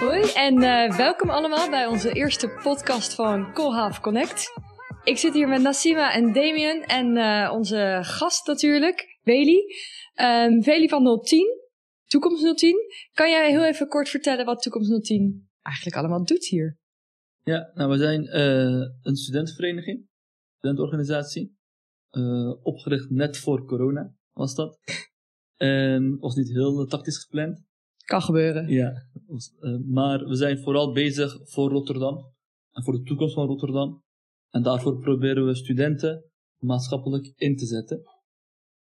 Hoi en uh, welkom allemaal bij onze eerste podcast van Koolhaven Connect. Ik zit hier met Nassima en Damien en uh, onze gast natuurlijk, Veli. Um, Veli van 010, Toekomst 010. Kan jij heel even kort vertellen wat Toekomst 010 eigenlijk allemaal doet hier? Ja, nou we zijn uh, een studentenvereniging, studentenorganisatie. opgericht net voor corona was dat. En was niet heel tactisch gepland. Kan gebeuren. Ja, uh, maar we zijn vooral bezig voor Rotterdam en voor de toekomst van Rotterdam. En daarvoor proberen we studenten maatschappelijk in te zetten.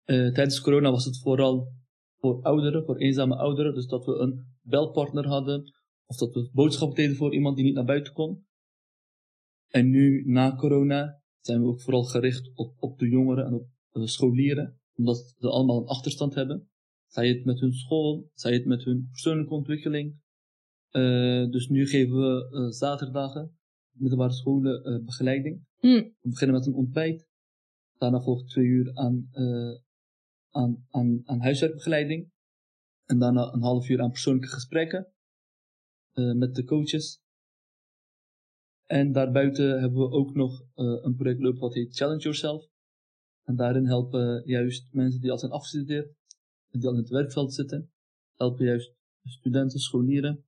Tijdens corona was het vooral voor ouderen, voor eenzame ouderen. Dus dat we een belpartner hadden, of dat we boodschap deden voor iemand die niet naar buiten kon. En nu, na corona, zijn we ook vooral gericht op, op de jongeren en op uh, scholieren, omdat ze allemaal een achterstand hebben. Zij het met hun school, zij het met hun persoonlijke ontwikkeling. Uh, dus nu geven we uh, zaterdagen middelbare scholen uh, begeleiding. Hmm. We beginnen met een ontbijt. Daarna volgt twee uur aan, aan, aan, aan huiswerkbegeleiding. En daarna een half uur aan persoonlijke gesprekken met de coaches. En daarbuiten hebben we ook nog een project lopen wat heet Challenge Yourself. En daarin helpen juist mensen die al zijn afgestudeerd die al in het werkveld zitten, helpen juist studenten, scholieren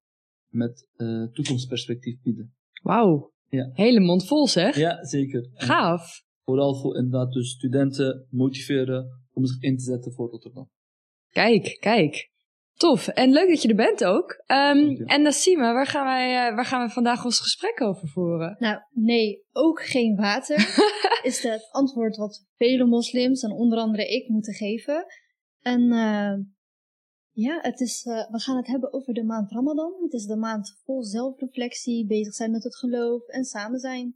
met uh, toekomstperspectief bieden. Wauw. Ja. Hele mond vol zeg. Ja, zeker. Gaaf. En vooral voor inderdaad dus studenten motiveren om zich in te zetten voor Rotterdam. Kijk, kijk. Tof. En leuk dat je er bent ook. Um, en Nassima, waar gaan, wij, uh, waar gaan we vandaag ons gesprek over voeren? Nou, nee, ook geen water. is het antwoord wat vele moslims en onder andere ik moeten geven. En uh, ja, het is, uh, we gaan het hebben over de maand Ramadan. Het is de maand vol zelfreflectie, bezig zijn met het geloof en samen zijn.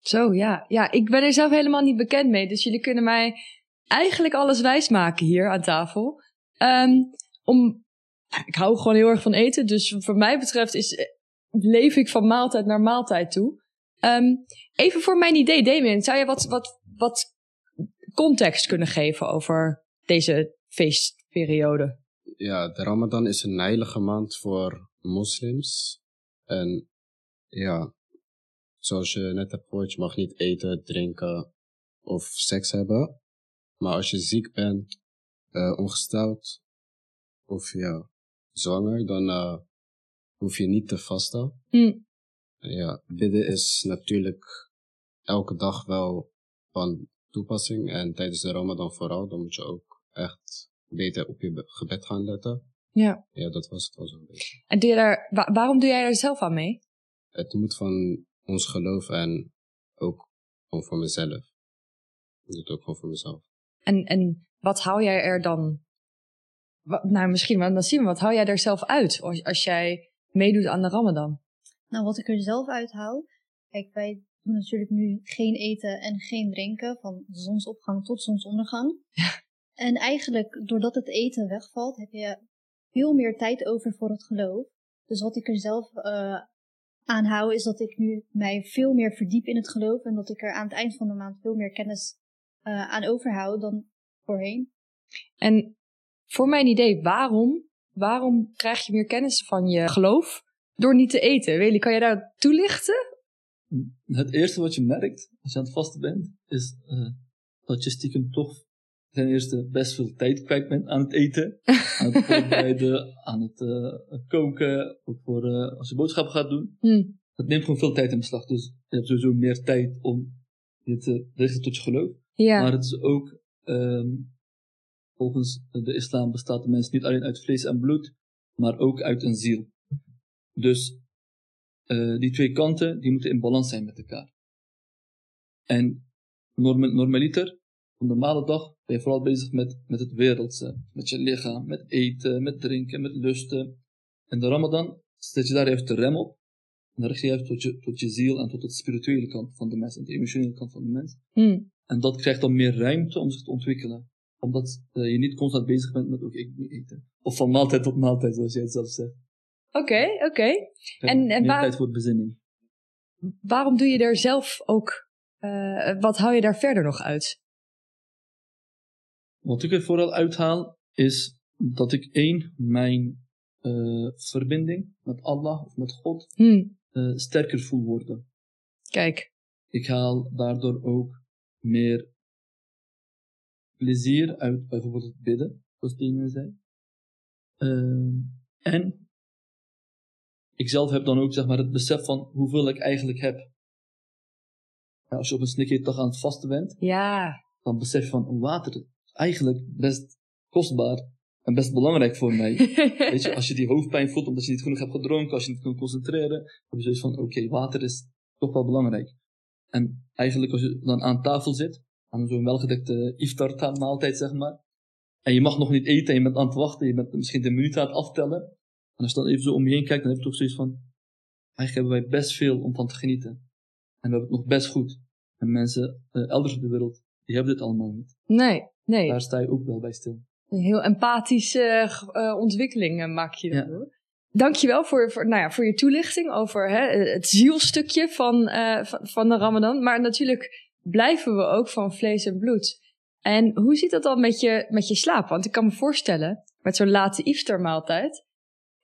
Zo, ja. Ja, ik ben er zelf helemaal niet bekend mee. Dus jullie kunnen mij eigenlijk alles wijsmaken hier aan tafel. Um, om, ik hou gewoon heel erg van eten. Dus voor mij betreft is, leef ik van maaltijd naar maaltijd toe. Um, even voor mijn idee, Damien. Zou je wat, wat, wat context kunnen geven over deze feestperiode? Ja, de Ramadan is een heilige maand voor moslims. En ja, zoals je net hebt gehoord, je mag niet eten, drinken of seks hebben. Maar als je ziek bent, uh, ongesteld of ja, zwanger, dan uh, hoef je niet te vasten. Mm. Ja, bidden is natuurlijk elke dag wel van toepassing. En tijdens de Ramadan vooral, dan moet je ook echt beter op je gebed gaan letten. Ja. Ja, dat was het wel zo'n beetje. En doe je daar, wa waarom doe jij daar zelf aan mee? Het moet van ons geloof en ook gewoon voor mezelf. Ik doe het ook gewoon voor mezelf. En, en wat hou jij er dan... Nou, misschien wel, dan zien we, wat hou jij er zelf uit als, als jij meedoet aan de Ramadan? Nou, wat ik er zelf uit hou... Kijk, wij doen natuurlijk nu geen eten en geen drinken, van zonsopgang tot zonsondergang. Ja. En eigenlijk, doordat het eten wegvalt, heb je veel meer tijd over voor het geloof. Dus wat ik er zelf uh, aan hou, is dat ik nu mij veel meer verdiep in het geloof. En dat ik er aan het eind van de maand veel meer kennis uh, aan overhoud dan voorheen. En voor mijn idee, waarom, waarom krijg je meer kennis van je geloof door niet te eten? Weli, kan je daar toelichten? Het eerste wat je merkt als je aan het vasten bent, is uh, dat je stiekem toch ten eerste best veel tijd kwijt bent aan het eten, aan het voorbereiden, aan het uh, koken, ook voor uh, als je boodschappen gaat doen. Hmm. Het neemt gewoon veel tijd in beslag, dus je hebt sowieso meer tijd om je te richten tot je geloof. Ja. Maar het is ook, um, volgens de islam bestaat de mens niet alleen uit vlees en bloed, maar ook uit een ziel. Dus uh, die twee kanten, die moeten in balans zijn met elkaar. En norm normaliter, op een normale dag, ben je vooral bezig met, met het wereldse. Met je lichaam, met eten, met drinken, met lusten. En de ramadan zet je daar juist de rem op. En dan richt je juist tot je, tot je ziel en tot de spirituele kant van de mens en de emotionele kant van de mens. Hmm. En dat krijgt dan meer ruimte om zich te ontwikkelen. Omdat uh, je niet constant bezig bent met, oké, okay, ik moet eten. Of van maaltijd tot maaltijd, zoals jij het zelf zegt. Oké, okay, oké. Okay. En, en meer waar, tijd voor bezinning. waarom doe je er zelf ook Eh, wat hou je daar verder nog uit? Wat ik er vooral uithaal is dat ik één, mijn eh, verbinding met Allah of met God Hm, eh, sterker voel worden. kijk. Ik haal daardoor ook meer plezier uit bijvoorbeeld het bidden, zoals Dina zei. Ehm, en ik zelf heb dan ook zeg maar, het besef van hoeveel ik eigenlijk heb. Als je op een snikkeetdag aan het vasten bent, Ja, dan besef je van water is eigenlijk best kostbaar en best belangrijk voor mij. Weet je, als je die hoofdpijn voelt omdat je niet genoeg hebt gedronken, als je niet kunt concentreren, heb je zoiets van, oké, water is toch wel belangrijk. En eigenlijk als je dan aan tafel zit, aan zo'n welgedekte iftar maaltijd zeg maar, en je mag nog niet eten en je bent aan het wachten, je bent misschien de minuut aan het aftellen, en als je dan even zo om je heen kijkt, dan heb je toch zoiets van, eigenlijk hebben wij best veel om van te genieten. En we hebben het nog best goed. En mensen eh, elders in de wereld, die hebben dit allemaal niet. nee, nee. Daar sta je ook wel bij stil. Een heel empathische eh, ontwikkeling maak je Ja. daardoor. Dankjewel voor, voor, nou ja, voor je toelichting over hè, het zielstukje van, van, van de Ramadan. Maar natuurlijk blijven we ook van vlees en bloed. En hoe zit dat dan met je, met je slaap? Want ik kan me voorstellen, met zo'n late iftar-maaltijd,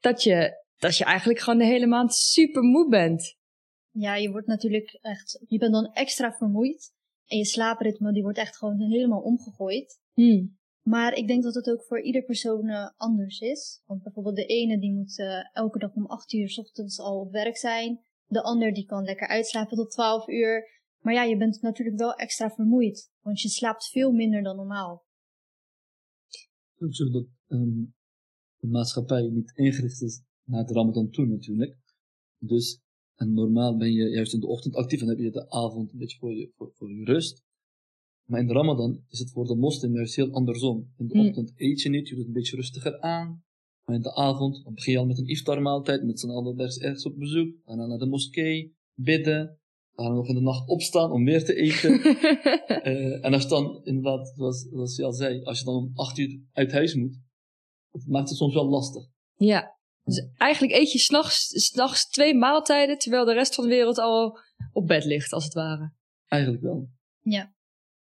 dat je, dat je eigenlijk gewoon de hele maand super moe bent. Ja, je wordt natuurlijk echt, je bent dan extra vermoeid. En je slaapritme, die wordt echt gewoon helemaal omgegooid. Hmm. Maar ik denk dat het ook voor ieder persoon eh, anders is. Want bijvoorbeeld de ene die moet eh, elke dag om 8 uur 's ochtends al op werk zijn. De ander die kan lekker uitslapen tot 12 uur. Maar ja, je bent natuurlijk wel extra vermoeid. Want je slaapt veel minder dan normaal. Het is ook zo dat ehm, de maatschappij niet ingericht is naar het Ramadan toe natuurlijk. Dus en normaal ben je juist in de ochtend actief en heb je de avond een beetje voor je, voor, voor je rust. Maar in de Ramadan is het voor de moslim juist heel andersom. In de Hmm. ochtend eet je niet, je doet een beetje rustiger aan. Maar in de avond dan begin je al met een iftarmaaltijd, met z'n allen ergens, ergens op bezoek. Daarna naar de moskee, bidden. Daarna nog in de nacht opstaan om weer te eten. Eh, en als je dan, inderdaad, zoals, zoals je al zei, als je dan om acht uur uit huis moet, dat maakt het soms wel lastig. Ja, dus eigenlijk eet je s'nachts s'nachts twee maaltijden, terwijl de rest van de wereld al op bed ligt, als het ware. Eigenlijk wel. Ja.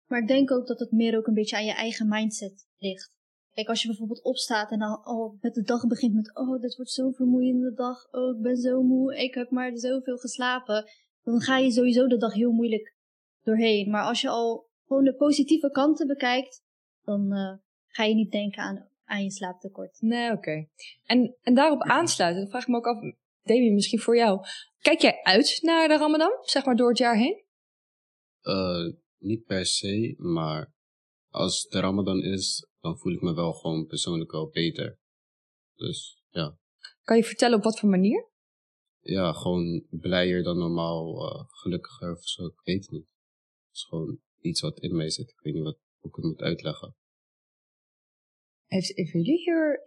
Maar ik denk ook dat het meer ook een beetje aan je eigen mindset ligt. Kijk, als je bijvoorbeeld opstaat en dan al met de dag begint met, oh, dit wordt zo'n vermoeiende dag, oh, ik ben zo moe, ik heb maar zoveel geslapen, dan ga je sowieso de dag heel moeilijk doorheen. Maar als je al gewoon de positieve kanten bekijkt, dan eh, ga je niet denken aan, aan je slaaptekort. Nee, oké. En, en daarop aansluiten, dan vraag ik me ook af, Demi, misschien voor jou. Kijk jij uit naar de Ramadan, zeg maar door het jaar heen? Eh, niet per se, maar als de Ramadan is, dan voel ik me wel gewoon persoonlijk wel beter. Dus ja, Kan je vertellen op wat voor manier? Ja gewoon blijer dan normaal, eh, gelukkiger of zo. Ik weet het niet. Het is gewoon iets wat in mij zit. Ik weet niet wat, hoe ik het moet uitleggen. Heeft, heeft jullie hier...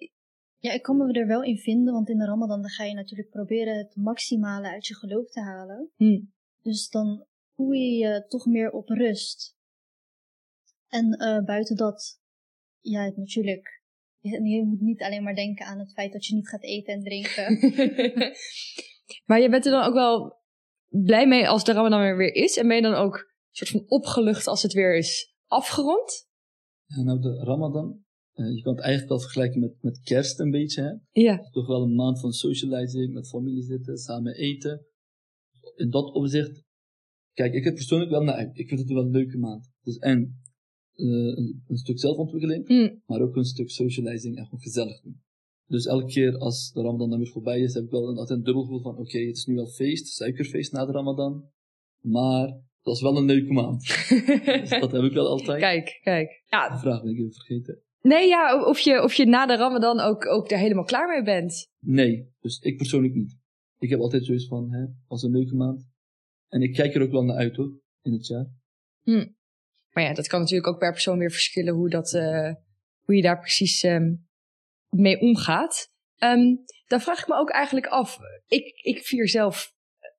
Ja, ik kan me er wel in vinden, want in de Ramadan dan ga je natuurlijk proberen het maximale uit je geloof te halen. Hm. Dus dan voel je je toch meer op rust. En eh, buiten dat, ja, natuurlijk. Je, je moet niet alleen maar denken aan het feit dat je niet gaat eten en drinken. maar je bent er dan ook wel blij mee als de Ramadan er weer is? En ben je dan ook soort van opgelucht als het weer is afgerond? Ja, nou, de Ramadan, eh, je kan het eigenlijk wel vergelijken met, met kerst een beetje. Hè? Ja. Toch wel een maand van socializing, met familie zitten, samen eten. In dat opzicht, kijk, ik heb persoonlijk wel naar uit. Ik vind het wel een leuke maand. Dus en eh, een, een stuk zelfontwikkeling, Hm. maar ook een stuk socializing en gewoon gezellig doen. Dus elke keer als de Ramadan dan weer voorbij is, heb ik wel een, altijd een dubbel gevoel van: oké, het is nu wel feest, suikerfeest na de Ramadan. Maar dat is wel een leuke maand. Dus dat heb ik wel altijd. Kijk, kijk. Ja, De vraag ben ik even vergeten. nee, ja, of je, of je na de Ramadan ook, ook er helemaal klaar mee bent. Nee, dus ik persoonlijk niet. Ik heb altijd zoiets van, hè, was een leuke maand. En ik kijk er ook wel naar uit hoor, in het jaar. Maar ja, dat kan natuurlijk ook per persoon weer verschillen hoe, dat, eh, hoe je daar precies ehm, mee omgaat. Ehm, dan vraag ik me ook eigenlijk af. Ik, ik vier zelf, eh,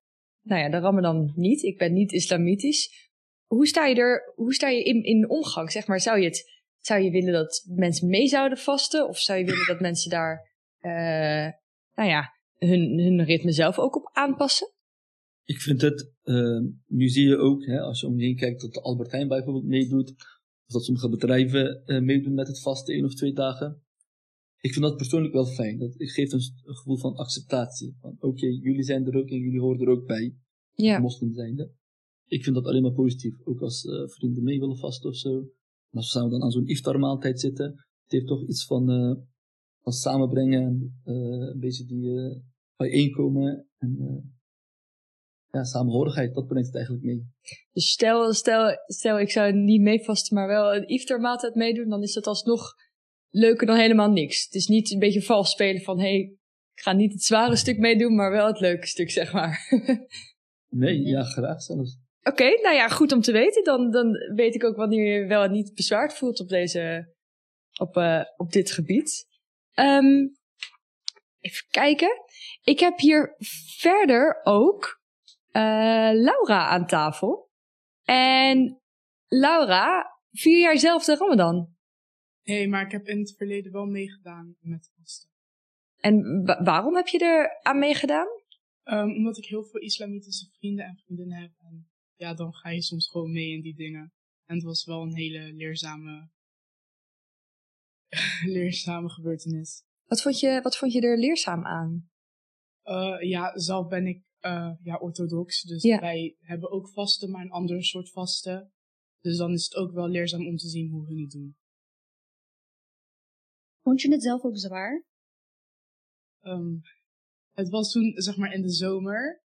nou ja, de Ramadan niet. Ik ben niet islamitisch. Hoe sta je er, hoe sta je in, in omgang? Zeg maar, zou je het, zou je willen dat mensen mee zouden vasten? Of zou je willen dat mensen daar, eh, nou ja, hun, hun ritme zelf ook op aanpassen? Ik vind het, uh, nu zie je ook, hè, als je om je heen kijkt, dat de Albert Heijn bijvoorbeeld meedoet. Of dat sommige bedrijven uh, meedoen met het vaste één of twee dagen. Ik vind dat persoonlijk wel fijn. Dat geeft een, een gevoel van acceptatie. Van oké, okay, jullie zijn er ook en jullie horen er ook bij. Ja. Moslim zijnde. Ik vind dat alleen maar positief. Ook als uh, vrienden mee willen vasten of zo. En als we dan aan zo'n iftar maaltijd zitten. Het heeft toch iets van, uh, van samenbrengen. En een beetje die bijeenkomen. En ja, samenhorigheid, dat brengt het eigenlijk mee. Dus stel, stel, stel ik zou niet mee vasten, maar wel een iftarmaaltijd meedoen, dan is dat alsnog leuker dan helemaal niks. Het is niet een beetje vals spelen van, hé, hey, ik ga niet het zware stuk meedoen, maar wel het leuke stuk, zeg maar. nee, ja, graag zelfs. Oké, okay, nou ja, goed om te weten. Dan, dan weet ik ook wanneer je wel en niet bezwaard voelt op deze, op, uh, op dit gebied. Um, even kijken. Ik heb hier verder ook uh, Laura aan tafel. En Laura, vier jaar zelf de Ramadan? Nee, maar ik heb in het verleden wel meegedaan met vasten. En wa waarom heb je er aan meegedaan? Um, omdat ik heel veel islamitische vrienden en vriendinnen heb. En ja, dan ga je soms gewoon mee in die dingen. En het was wel een hele leerzame, leerzame gebeurtenis. Wat vond, je, wat vond je er leerzaam aan? Uh, ja, zelf ben ik uh, ja, orthodox. Dus ja. wij hebben ook vasten, maar een ander soort vasten. Dus dan is het ook wel leerzaam om te zien hoe hun het doen. Vond je het zelf ook zwaar? Um, het was toen, zeg maar, in de zomer.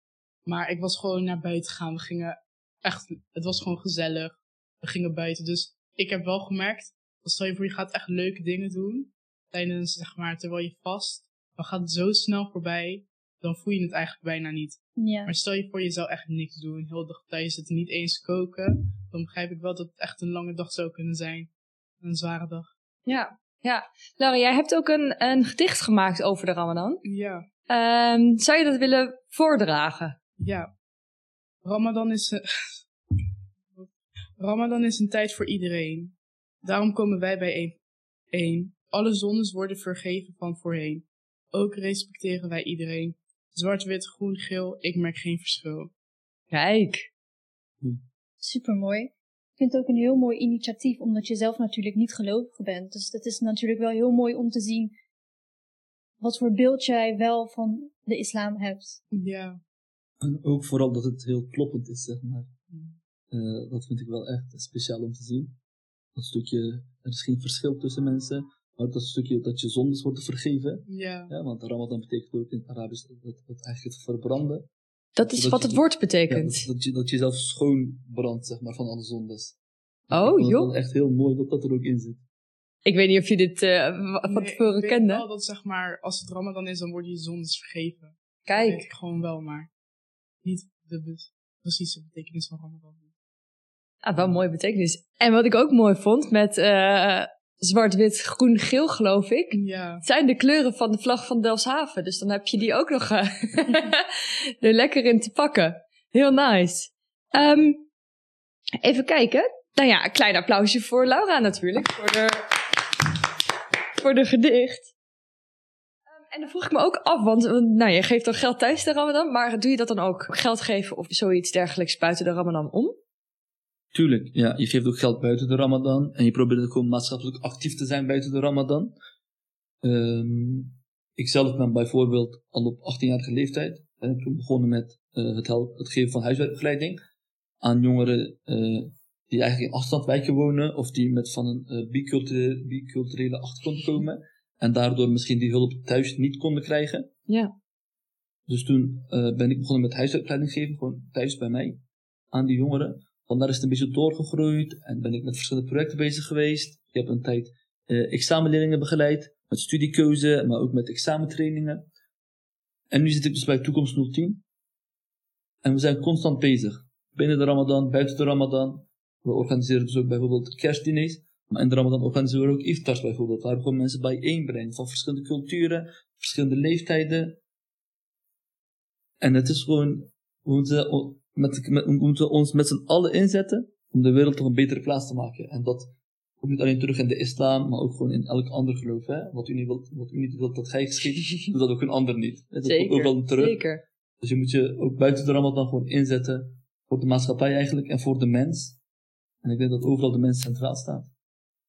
Maar ik was gewoon naar buiten gegaan. We gingen echt, het was gewoon gezellig. We gingen buiten. Dus ik heb wel gemerkt, stel je voor je gaat echt leuke dingen doen. Tijdens, zeg maar, terwijl je vast. Dan gaat het zo snel voorbij. Dan voel je het eigenlijk bijna niet. Ja. Maar stel je voor je zou echt niks doen. Heel de dag thuis zitten, niet eens koken. Dan begrijp ik wel dat het echt een lange dag zou kunnen zijn. Een zware dag. Ja, ja. Laura, jij hebt ook een, een gedicht gemaakt over de Ramadan. Ja. Um, zou je dat willen voordragen? Ja. Ramadan is, een Ramadan is een tijd voor iedereen. Daarom komen wij bij één. Alle zondes worden vergeven van voorheen. Ook respecteren wij iedereen. Zwart, wit, groen, geel, ik merk geen verschil. Kijk. Supermooi. Ik vind het ook een heel mooi initiatief, omdat je zelf natuurlijk niet gelovig bent. Dus het is natuurlijk wel heel mooi om te zien wat voor beeld jij wel van de islam hebt. Ja. En ook vooral dat het heel kloppend is, zeg maar. Uh, dat vind ik wel echt speciaal om te zien. Dat stukje, er is geen verschil tussen mensen, maar dat stukje dat je zondes worden vergeven. Ja. ja want Ramadan betekent ook in het Arabisch dat, dat eigenlijk het verbranden. Dat is wat het woord betekent. Ja, dat, dat, je, dat je zelf schoon brandt, zeg maar, van alle zondes. Oh, joh. Dat is echt heel mooi dat dat er ook in zit. Ik weet niet of je dit uh, van nee, tevoren ik kende. weet wel dat zeg maar, als het Ramadan is, dan worden je zondes vergeven. Kijk. Dat weet ik gewoon wel, maar niet de be precieze betekenis van Ramadan. Ah, wel een mooie betekenis. En wat ik ook mooi vond met uh, zwart, wit, groen, geel, geloof ik. Ja. Zijn de kleuren van de vlag van Delfshaven. Dus dan heb je die ook nog uh, er lekker in te pakken. Heel nice. Um, even kijken. Nou ja, een klein applausje voor Laura natuurlijk. Voor de, voor de gedicht. Um, en dan vroeg ik me ook af, want nou, je geeft dan geld tijdens de Ramadan. Maar doe je dat dan ook geld geven of zoiets dergelijks buiten de Ramadan om? Tuurlijk, ja. Je geeft ook geld buiten de Ramadan. En je probeert ook gewoon maatschappelijk actief te zijn buiten de Ramadan. Um, ik zelf ben bijvoorbeeld al op 18-jarige leeftijd. Ben ik toen begonnen met uh, het, het geven van huiswerkbegeleiding aan jongeren uh, die eigenlijk in afstandwijken wonen of die met van een uh, biculturele, biculturele achtergrond komen en daardoor misschien die hulp thuis niet konden krijgen. Ja. Dus toen ben ik begonnen met huiswerkbegeleiding geven, gewoon thuis bij mij, aan die jongeren. Vandaar is het een beetje doorgegroeid en ben ik met verschillende projecten bezig geweest. Ik heb een tijd uh, examenleerlingen begeleid, met studiekeuze, maar ook met examentrainingen. En nu zit ik dus bij Toekomst 010. En we zijn constant bezig. Binnen de Ramadan, buiten de Ramadan. We organiseren dus ook bijvoorbeeld kerstdiners. Maar in de Ramadan organiseren we ook iftars bijvoorbeeld. Waar we gewoon mensen bijeenbrengen van verschillende culturen, verschillende leeftijden. En het is gewoon, we moeten, met, met, we moeten ons met z'n allen inzetten om de wereld toch een betere plaats te maken. En dat komt niet alleen terug in de islam, maar ook gewoon in elk ander geloof. Hè? Wat, u niet wilt, wat u niet wilt dat gij geschiet, doet dat ook een ander niet. Dat zeker, komt ook wel terug. Zeker. Dus je moet je ook buiten de Ramadan gewoon inzetten voor de maatschappij eigenlijk en voor de mens. En ik denk dat overal de mens centraal staat.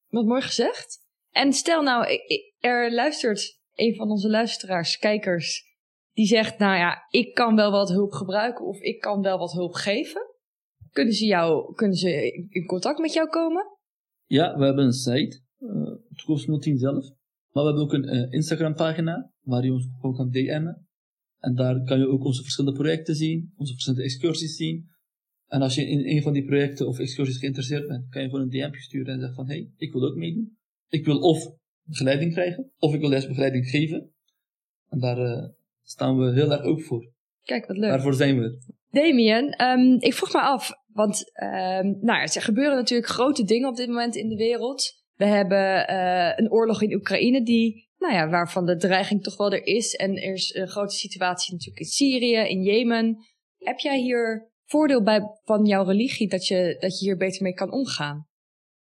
Wat mooi gezegd. En stel nou, er luistert een van onze luisteraars, kijkers, die zegt, nou ja, ik kan wel wat hulp gebruiken of ik kan wel wat hulp geven. Kunnen ze, jou, kunnen ze in contact met jou komen? Ja, we hebben een site, uh, Toekomst 010 zelf. Maar we hebben ook een eh, Instagram pagina waar je ons gewoon kan DM'en. En daar kan je ook onze verschillende projecten zien, onze verschillende excursies zien. En als je in een van die projecten of excursies geïnteresseerd bent, kan je gewoon een DM'tje sturen en zeggen van, hé, hey, ik wil ook meedoen. Ik wil of begeleiding krijgen, of ik wil juist begeleiding geven. En daar eh, staan we heel erg open voor. Kijk, wat leuk. Daarvoor zijn we. Damien, ehm, ik vroeg me af, want ehm, nou, ja, er gebeuren natuurlijk grote dingen op dit moment in de wereld. We hebben eh, een oorlog in Oekraïne die, nou ja, waarvan de dreiging toch wel er is. En er is een grote situatie natuurlijk in Syrië, in Jemen. Heb jij hier voordeel bij van jouw religie dat je, dat je hier beter mee kan omgaan?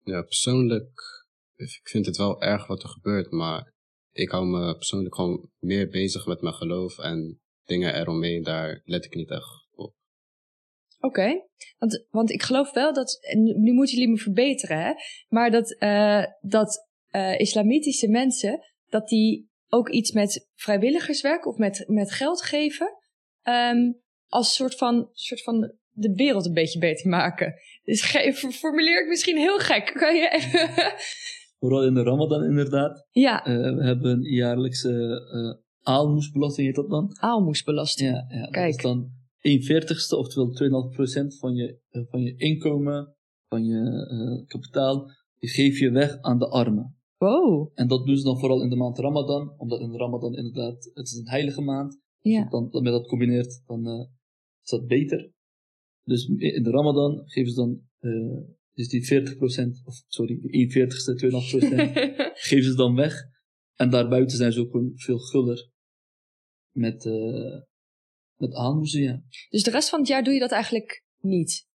Ja, persoonlijk, ik vind het wel erg wat er gebeurt, maar ik hou me persoonlijk gewoon meer bezig met mijn geloof en dingen eromheen, daar let ik niet echt op. Oké, want, want ik geloof wel dat, nu moeten jullie me verbeteren, hè, maar dat, eh, dat eh, islamitische mensen, dat die ook iets met vrijwilligerswerk of met, met geld geven, ehm, als soort van, soort van de wereld een beetje beter maken. Dus formuleer ik misschien heel gek. Kan je even... Vooral in de Ramadan inderdaad. ja, Eh, we hebben een jaarlijkse eh aalmoesbelasting, heet dat dan? aalmoesbelasting. Ja, ja dat Kijk. is dan 1 veertigste, oftewel 2,5% van je, eh, van je inkomen, van je kapitaal, die geef je weg aan de armen. Wow, En dat doen ze dan vooral in de maand Ramadan, omdat in de Ramadan inderdaad, het is een heilige maand. ja. Dan, dan met dat combineert, dan is dat beter. Dus in de Ramadan geven ze dan, dus die 40%, of sorry, die 1 veertigste, 2,5%, geven ze dan weg. En daarbuiten zijn ze ook gewoon veel guller met, eh met aalmoezen, ja. dus de rest van het jaar doe je dat eigenlijk niet?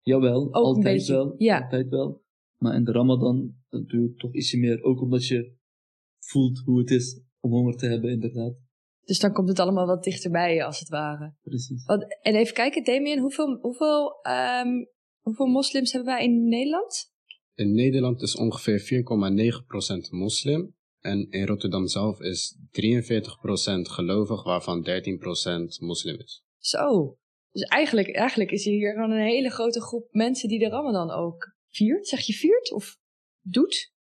Jawel, altijd wel. ja. Altijd wel. Maar in de Ramadan dan doe je toch ietsje meer. Ook omdat je voelt hoe het is om honger te hebben, inderdaad. Dus dan komt het allemaal wat dichterbij je, als het ware. Precies. En even kijken, Damien, hoeveel, hoeveel, ehm, hoeveel moslims hebben wij in Nederland? In Nederland is ongeveer 4,9% moslim en in Rotterdam zelf is 43% gelovig, waarvan 13% moslim is. Zo. Dus eigenlijk, eigenlijk is hier gewoon een hele grote groep mensen die de Ramadan ook viert. Zeg je viert of doet?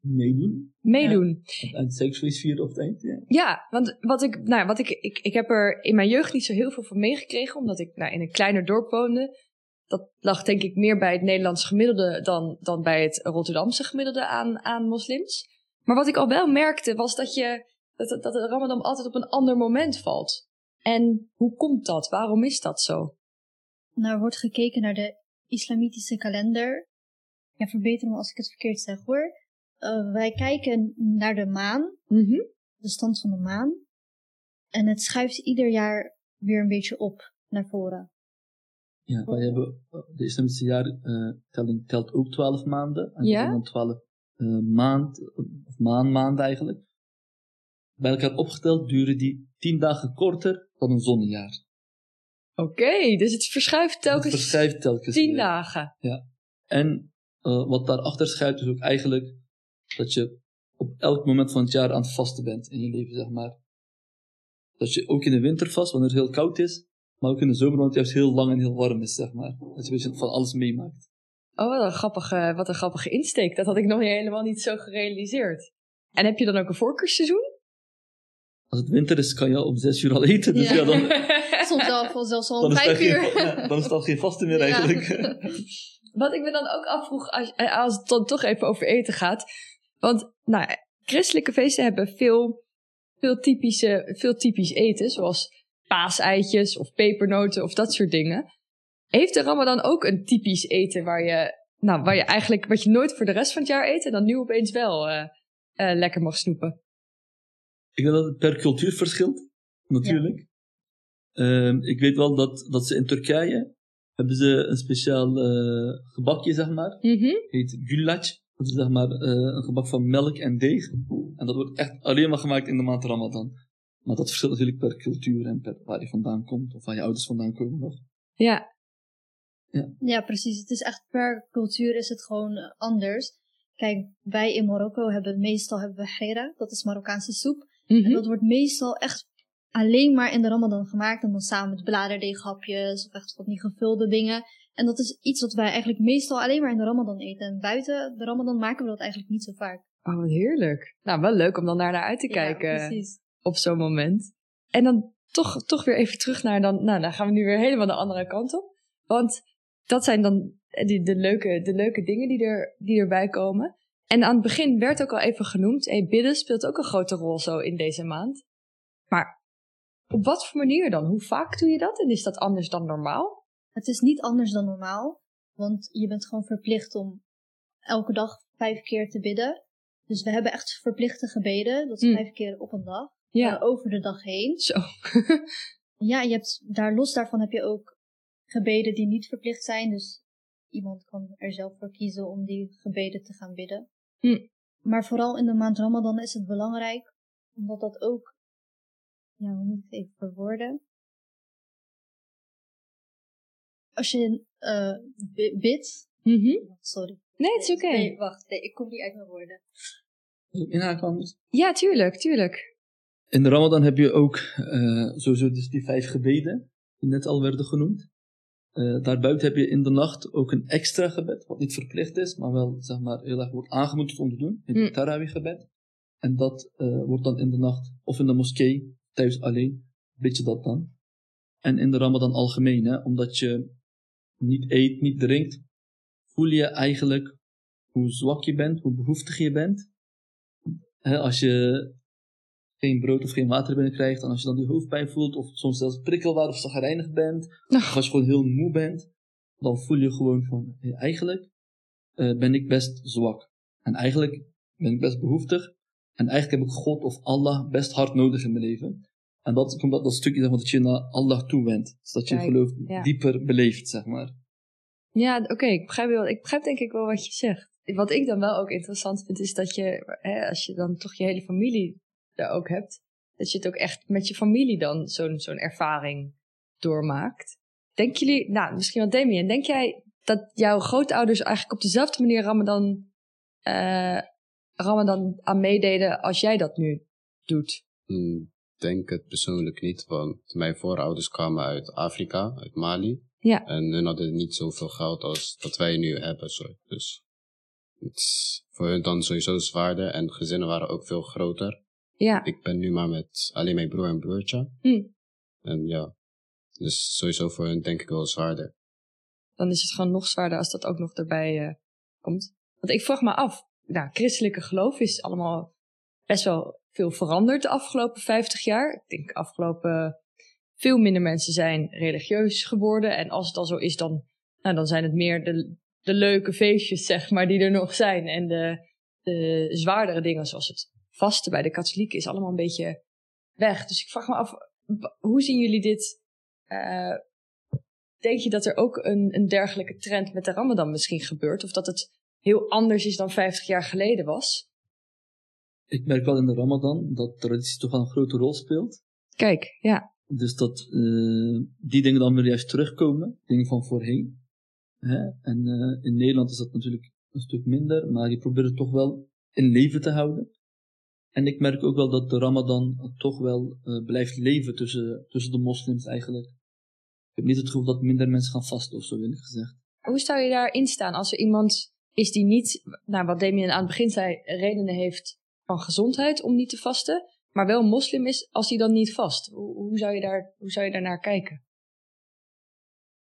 Meedoen. Meedoen. En het seksfeest vieren op het eind, ja. Ja, want wat ik, nou, wat ik, ik, ik heb er in mijn jeugd niet zo heel veel van meegekregen, omdat ik nou, in een kleiner dorp woonde. Dat lag denk ik meer bij het Nederlands gemiddelde dan, dan bij het Rotterdamse gemiddelde aan, aan moslims. Maar wat ik al wel merkte was dat, je, dat, dat de Ramadan altijd op een ander moment valt. En hoe komt dat? Waarom is dat zo? Nou, er wordt gekeken naar de islamitische kalender. Ja, verbeter me als ik het verkeerd zeg hoor. Eh, wij kijken naar de maan, Mhm. de stand van de maan. En het schuift ieder jaar weer een beetje op naar voren. Ja, wij hebben, eh, de islamitische jaartelling telt ook 12 maanden. En Ja? dan 12 eh, maand, of maanmaanden eigenlijk. Bij elkaar opgeteld duren die 10 dagen korter dan een zonnejaar. Oké, dus het verschuift telkens Het verschuift telkens tien weer. dagen. En eh, wat daarachter schuilt is ook eigenlijk dat je op elk moment van het jaar aan het vasten bent in je leven, zeg maar. Dat je ook in de winter vast, wanneer het heel koud is, maar ook in de zomer, want het juist heel lang en heel warm is, zeg maar. Dat je een beetje van alles meemaakt. Oh, wat een, grappige, wat een grappige insteek. Dat had ik nog niet- helemaal niet zo gerealiseerd. En heb je dan ook een voorkeursseizoen? Als het winter is, kan je al om zes uur al eten. Dus ja, Ja. dan, Soms wel, zelfs al om vijf geen, uur. ja, dan is het al geen vasten meer Ja. eigenlijk. Wat ik me dan ook afvroeg, als, eh, als het dan toch even over eten gaat. Want, nou, christelijke feesten hebben veel, veel, typische, veel typisch eten, zoals paaseitjes of pepernoten of dat soort dingen. Heeft de Ramadan ook een typisch eten waar je, nou, waar je eigenlijk, wat je nooit voor de rest van het jaar eet en dan nu opeens wel eh, eh, lekker mag snoepen? Ik denk dat het per cultuur verschilt, natuurlijk. Ehm, ik weet wel dat, dat ze in Turkije hebben ze een speciaal eh, gebakje, zeg maar. Mhm. heet gulac. Dat is zeg maar een gebak van melk en deeg. En dat wordt echt alleen maar gemaakt in de maand Ramadan. Maar dat verschilt natuurlijk per cultuur en per waar je vandaan komt, of waar je ouders vandaan komen nog. Ja, Ja, precies. Het is echt per cultuur is het gewoon anders. Kijk, wij in Marokko hebben meestal hebben we gera, dat is Marokkaanse soep. Mhm. En dat wordt meestal echt alleen maar in de Ramadan gemaakt. En dan samen met bladerdeeghapjes of echt van die gevulde dingen. En dat is iets wat wij eigenlijk meestal alleen maar in de Ramadan eten. En buiten de Ramadan maken we dat eigenlijk niet zo vaak. Oh, wat heerlijk. Nou, wel leuk om dan daar naar uit te kijken Ja, precies. Op zo'n moment. En dan toch, toch weer even terug naar dan... Nou, dan gaan we nu weer helemaal de andere kant op. Want dat zijn dan die, de, leuke, de leuke dingen die, er, die erbij komen. En aan het begin werd ook al even genoemd... Hey, bidden speelt ook een grote rol zo in deze maand. Maar op wat voor manier dan? Hoe vaak doe je dat? En is dat anders dan normaal? Het is niet anders dan normaal. Want je bent gewoon verplicht om elke dag vijf keer te bidden. Dus we hebben echt verplichte gebeden. Dat is Mm. vijf keer op een dag. Ja, eh, over de dag heen. zo. Ja, je hebt, daar los daarvan heb je ook gebeden die niet verplicht zijn. Dus iemand kan er zelf voor kiezen om die gebeden te gaan bidden. Hm. Maar vooral in de maand Ramadan is het belangrijk, omdat dat ook, ja, hoe moet ik het even verwoorden? Als je eh, bi- bidt, Mhm. sorry. Nee, het is oké. Nee, wacht, nee, ik kom niet uit mijn woorden. Anders. Ja, tuurlijk, tuurlijk. In de Ramadan heb je ook eh, sowieso dus die vijf gebeden, die net al werden genoemd. Eh, daarbuiten heb je in de nacht ook een extra gebed, wat niet verplicht is, maar wel zeg maar, heel erg wordt aangemoedigd om te doen. Het Mm. Tarawih gebed. En dat eh, wordt dan in de nacht, of in de moskee, thuis alleen, bid je dat dan. En in de Ramadan algemeen, hè, omdat je niet eet, niet drinkt, voel je eigenlijk hoe zwak je bent, hoe behoeftig je bent. Als je geen brood of geen water binnenkrijgt, en als je dan die hoofdpijn voelt, of soms zelfs prikkelbaar of zagrijnig bent, of als je gewoon heel moe bent, dan voel je gewoon van, hey, eigenlijk eh, ben ik best zwak. En eigenlijk ben ik best behoeftig. En eigenlijk heb ik God of Allah best hard nodig in mijn leven. En dat komt dat, dat stukje zeg maar, dat je naar Allah toewendt. Dus dat je Kijk, geloof ja. dieper beleeft, zeg maar. Ja, oké, ik, begrijp wel, ik begrijp denk ik wel wat je zegt. Wat ik dan wel ook interessant vind, is dat je, hè, als je dan toch je hele familie daar ook hebt, dat je het ook echt met je familie dan zo'n zo'n ervaring doormaakt. Denken jullie, nou, misschien wel Damien, denk jij dat jouw grootouders eigenlijk op dezelfde manier Ramadan, eh Ramadan aan meededen als jij dat nu doet? Hmm, denk het persoonlijk niet, want mijn voorouders kwamen uit Afrika, uit Mali. Ja. En hun hadden niet zoveel geld als dat wij nu hebben. Zo. Dus het is voor hun dan sowieso zwaarder en gezinnen waren ook veel groter. Ja, Ik ben nu maar met alleen mijn broer en broertje. Hm. En ja, dus sowieso voor hun denk ik wel zwaarder. dan is het gewoon nog zwaarder als dat ook nog erbij eh, komt. Want ik vraag me af, nou, christelijke geloof is allemaal best wel veel veranderd de afgelopen 50 jaar. Ik denk afgelopen veel minder mensen zijn religieus geworden. En als het al zo is, dan, nou, dan zijn het meer de, de leuke feestjes, zeg maar, die er nog zijn. En de, de zwaardere dingen, zoals het vasten bij de katholieken, is allemaal een beetje weg. Dus ik vraag me af, hoe zien jullie dit? eh, denk je dat er ook een, een dergelijke trend met de Ramadan misschien gebeurt? Of dat het heel anders is dan 50 jaar geleden was? Ik merk wel in de Ramadan dat traditie toch wel een grote rol speelt. Kijk, ja. Dus dat eh, die dingen dan weer juist terugkomen, dingen van voorheen. Hè? En eh, in Nederland is dat natuurlijk een stuk minder, maar je probeert het toch wel in leven te houden. En ik merk ook wel dat de Ramadan toch wel eh, blijft leven tussen, tussen de moslims eigenlijk. Ik heb niet het gevoel dat minder mensen gaan vasten of zo, eerlijk gezegd. Hoe zou je daarin staan als er iemand is die niet, nou wat Damien aan het begin zei, redenen heeft van gezondheid om niet te vasten, maar wel moslim is als hij dan niet vast? Hoe, hoe, zou, je daar, hoe zou je daar naar kijken?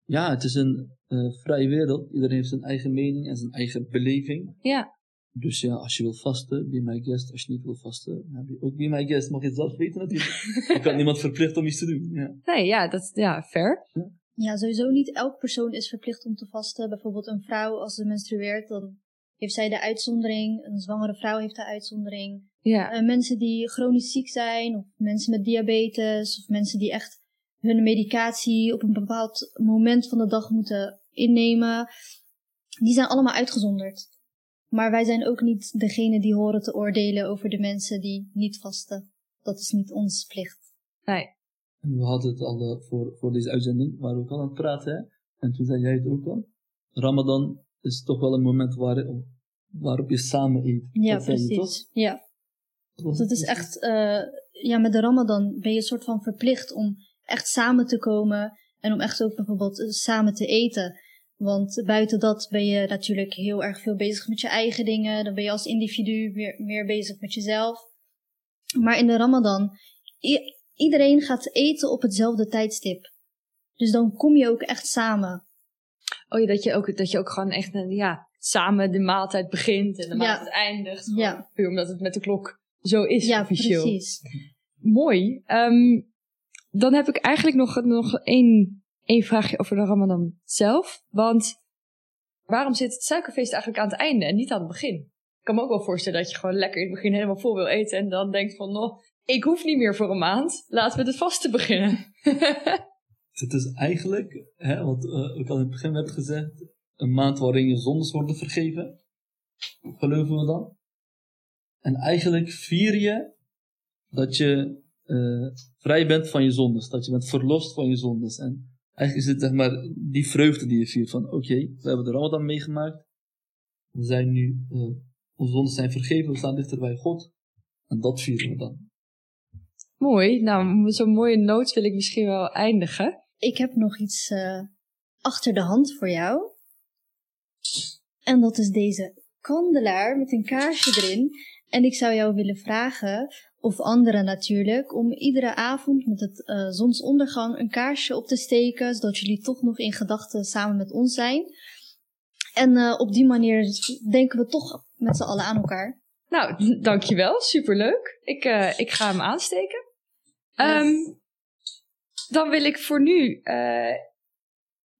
Ja, het is een eh, vrije wereld. Iedereen heeft zijn eigen mening en zijn eigen beleving. Ja, Dus ja, als je wil vasten, be my guest. Als je niet wil vasten, heb je ook be my guest. Mag je het zelf weten natuurlijk. je kan niemand verplichten om iets te doen. Ja. nee, ja, dat, ja, fair. Ja, sowieso niet elk persoon is verplicht om te vasten. Bijvoorbeeld een vrouw, als ze menstrueert, dan heeft zij de uitzondering. Een zwangere vrouw heeft de uitzondering. Ja, Eh, mensen die chronisch ziek zijn, of mensen met diabetes, of mensen die echt hun medicatie op een bepaald moment van de dag moeten innemen, die zijn allemaal uitgezonderd. Maar wij zijn ook niet degene die horen te oordelen over de mensen die niet vasten. dat is niet ons plicht. Nee. En we hadden het al eh, voor, voor deze uitzending, waren we ook al aan het praten. Hè? En toen zei jij het ook al. Ramadan is toch wel een moment waar, waarop je samen eet. Ja, Dat zei je, toch? precies. Ja, Was dat is echt, eh, ja, met de Ramadan ben je een soort van verplicht om echt samen te komen en om echt ook bijvoorbeeld samen te eten. Want buiten dat ben je natuurlijk heel erg veel bezig met je eigen dingen. Dan ben je als individu meer bezig met jezelf. Maar in de Ramadan, iedereen gaat eten op hetzelfde tijdstip. Dus dan kom je ook echt samen. Oh ja, dat je ook, dat je ook gewoon echt een, ja, samen de maaltijd begint en de Ja. maaltijd eindigt. Ja. Puur omdat het met de klok zo is Ja, officieel. precies. Mooi. Ehm, dan heb ik eigenlijk nog, nog één, één vraagje over de Ramadan zelf. Want waarom zit het suikerfeest eigenlijk aan het einde en niet aan het begin? Ik kan me ook wel voorstellen dat je gewoon lekker in het begin helemaal vol wil eten en dan denkt van, oh, ik hoef niet meer voor een maand. Laten we het vaste beginnen. Het is eigenlijk, hè, wat eh, ik al in het begin heb gezegd, een maand waarin je zondes worden vergeven. Geloven we dan? En eigenlijk vier je dat je eh, vrij bent van je zondes. Dat je bent verlost van je zondes. En eigenlijk is het zeg maar die vreugde die je viert. Van oké, we hebben de Ramadan meegemaakt. We zijn nu, eh, onze zondes zijn vergeven. We staan dichter bij God. En dat vieren we dan. Mooi. Nou, met zo'n mooie noot wil ik misschien wel eindigen. Ik heb nog iets eh, achter de hand voor jou. En dat is deze kandelaar met een kaarsje erin. En ik zou jou willen vragen, of anderen natuurlijk, om iedere avond met het eh, zonsondergang een kaarsje op te steken, zodat jullie toch nog in gedachten samen met ons zijn. En eh, op die manier denken we toch met z'n allen aan elkaar. Nou, dankjewel. Superleuk. Ik, eh, ik ga hem aansteken. Ehm, dan wil ik voor nu...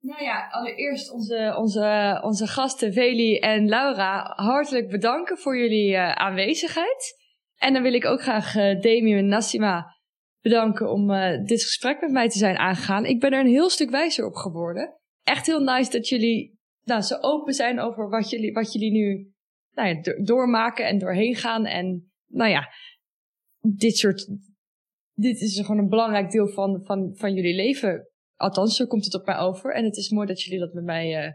nou ja, allereerst onze, onze, onze gasten Veli en Laura hartelijk bedanken voor jullie aanwezigheid. En dan wil ik ook graag eh Demi en Nassima bedanken om eh, dit gesprek met mij te zijn aangegaan. Ik ben er een heel stuk wijzer op geworden. Echt heel nice dat jullie nou, zo open zijn over wat jullie, wat jullie nu nou ja, do- doormaken en doorheen gaan. En nou ja, dit soort. Dit is gewoon een belangrijk deel van, van, van jullie leven. Althans, zo komt het op mij over. En het is mooi dat jullie dat met mij eh,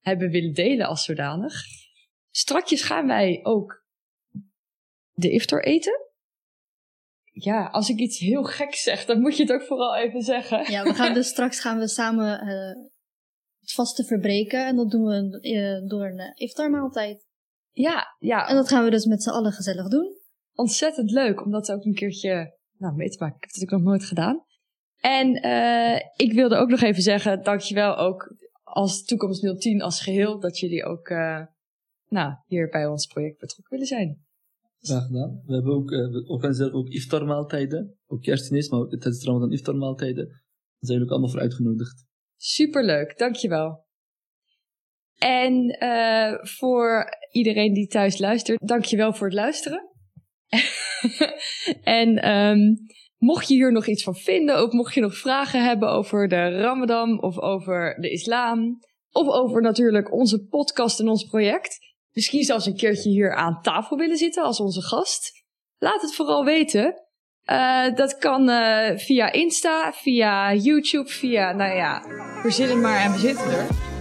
hebben willen delen als zodanig. Strakjes gaan wij ook de iftar eten. Ja, als ik iets heel gek zeg, dan moet je het ook vooral even zeggen. Ja, we gaan dus straks gaan we samen eh, het vaste verbreken. En dat doen we eh, door een uh, iftarmaaltijd. Ja, ja, En dat gaan we dus met z'n allen gezellig doen. ontzettend leuk om dat ook een keertje nou, mee te maken. Ik heb het natuurlijk nog nooit gedaan. En eh, ik wilde ook nog even zeggen, dankjewel ook als Toekomst 010 als geheel, dat jullie ook eh, nou, hier bij ons project betrokken willen zijn. Graag gedaan. We hebben ook, eh, we organiseren ook iftarmaaltijden. Ook kerstdiners, maar ook tijdens de Ramadan iftarmaaltijden. Daar zijn jullie ook allemaal voor uitgenodigd. Superleuk, dankjewel. En eh, voor iedereen die thuis luistert, dankjewel voor het luisteren. en ehm, mocht je hier nog iets van vinden, of mocht je nog vragen hebben over de Ramadan of over de islam, of over natuurlijk onze podcast en ons project, misschien zelfs een keertje hier aan tafel willen zitten als onze gast, laat het vooral weten. Eh, dat kan eh, via Insta, via YouTube, via, nou ja, verzin maar en we zitten er.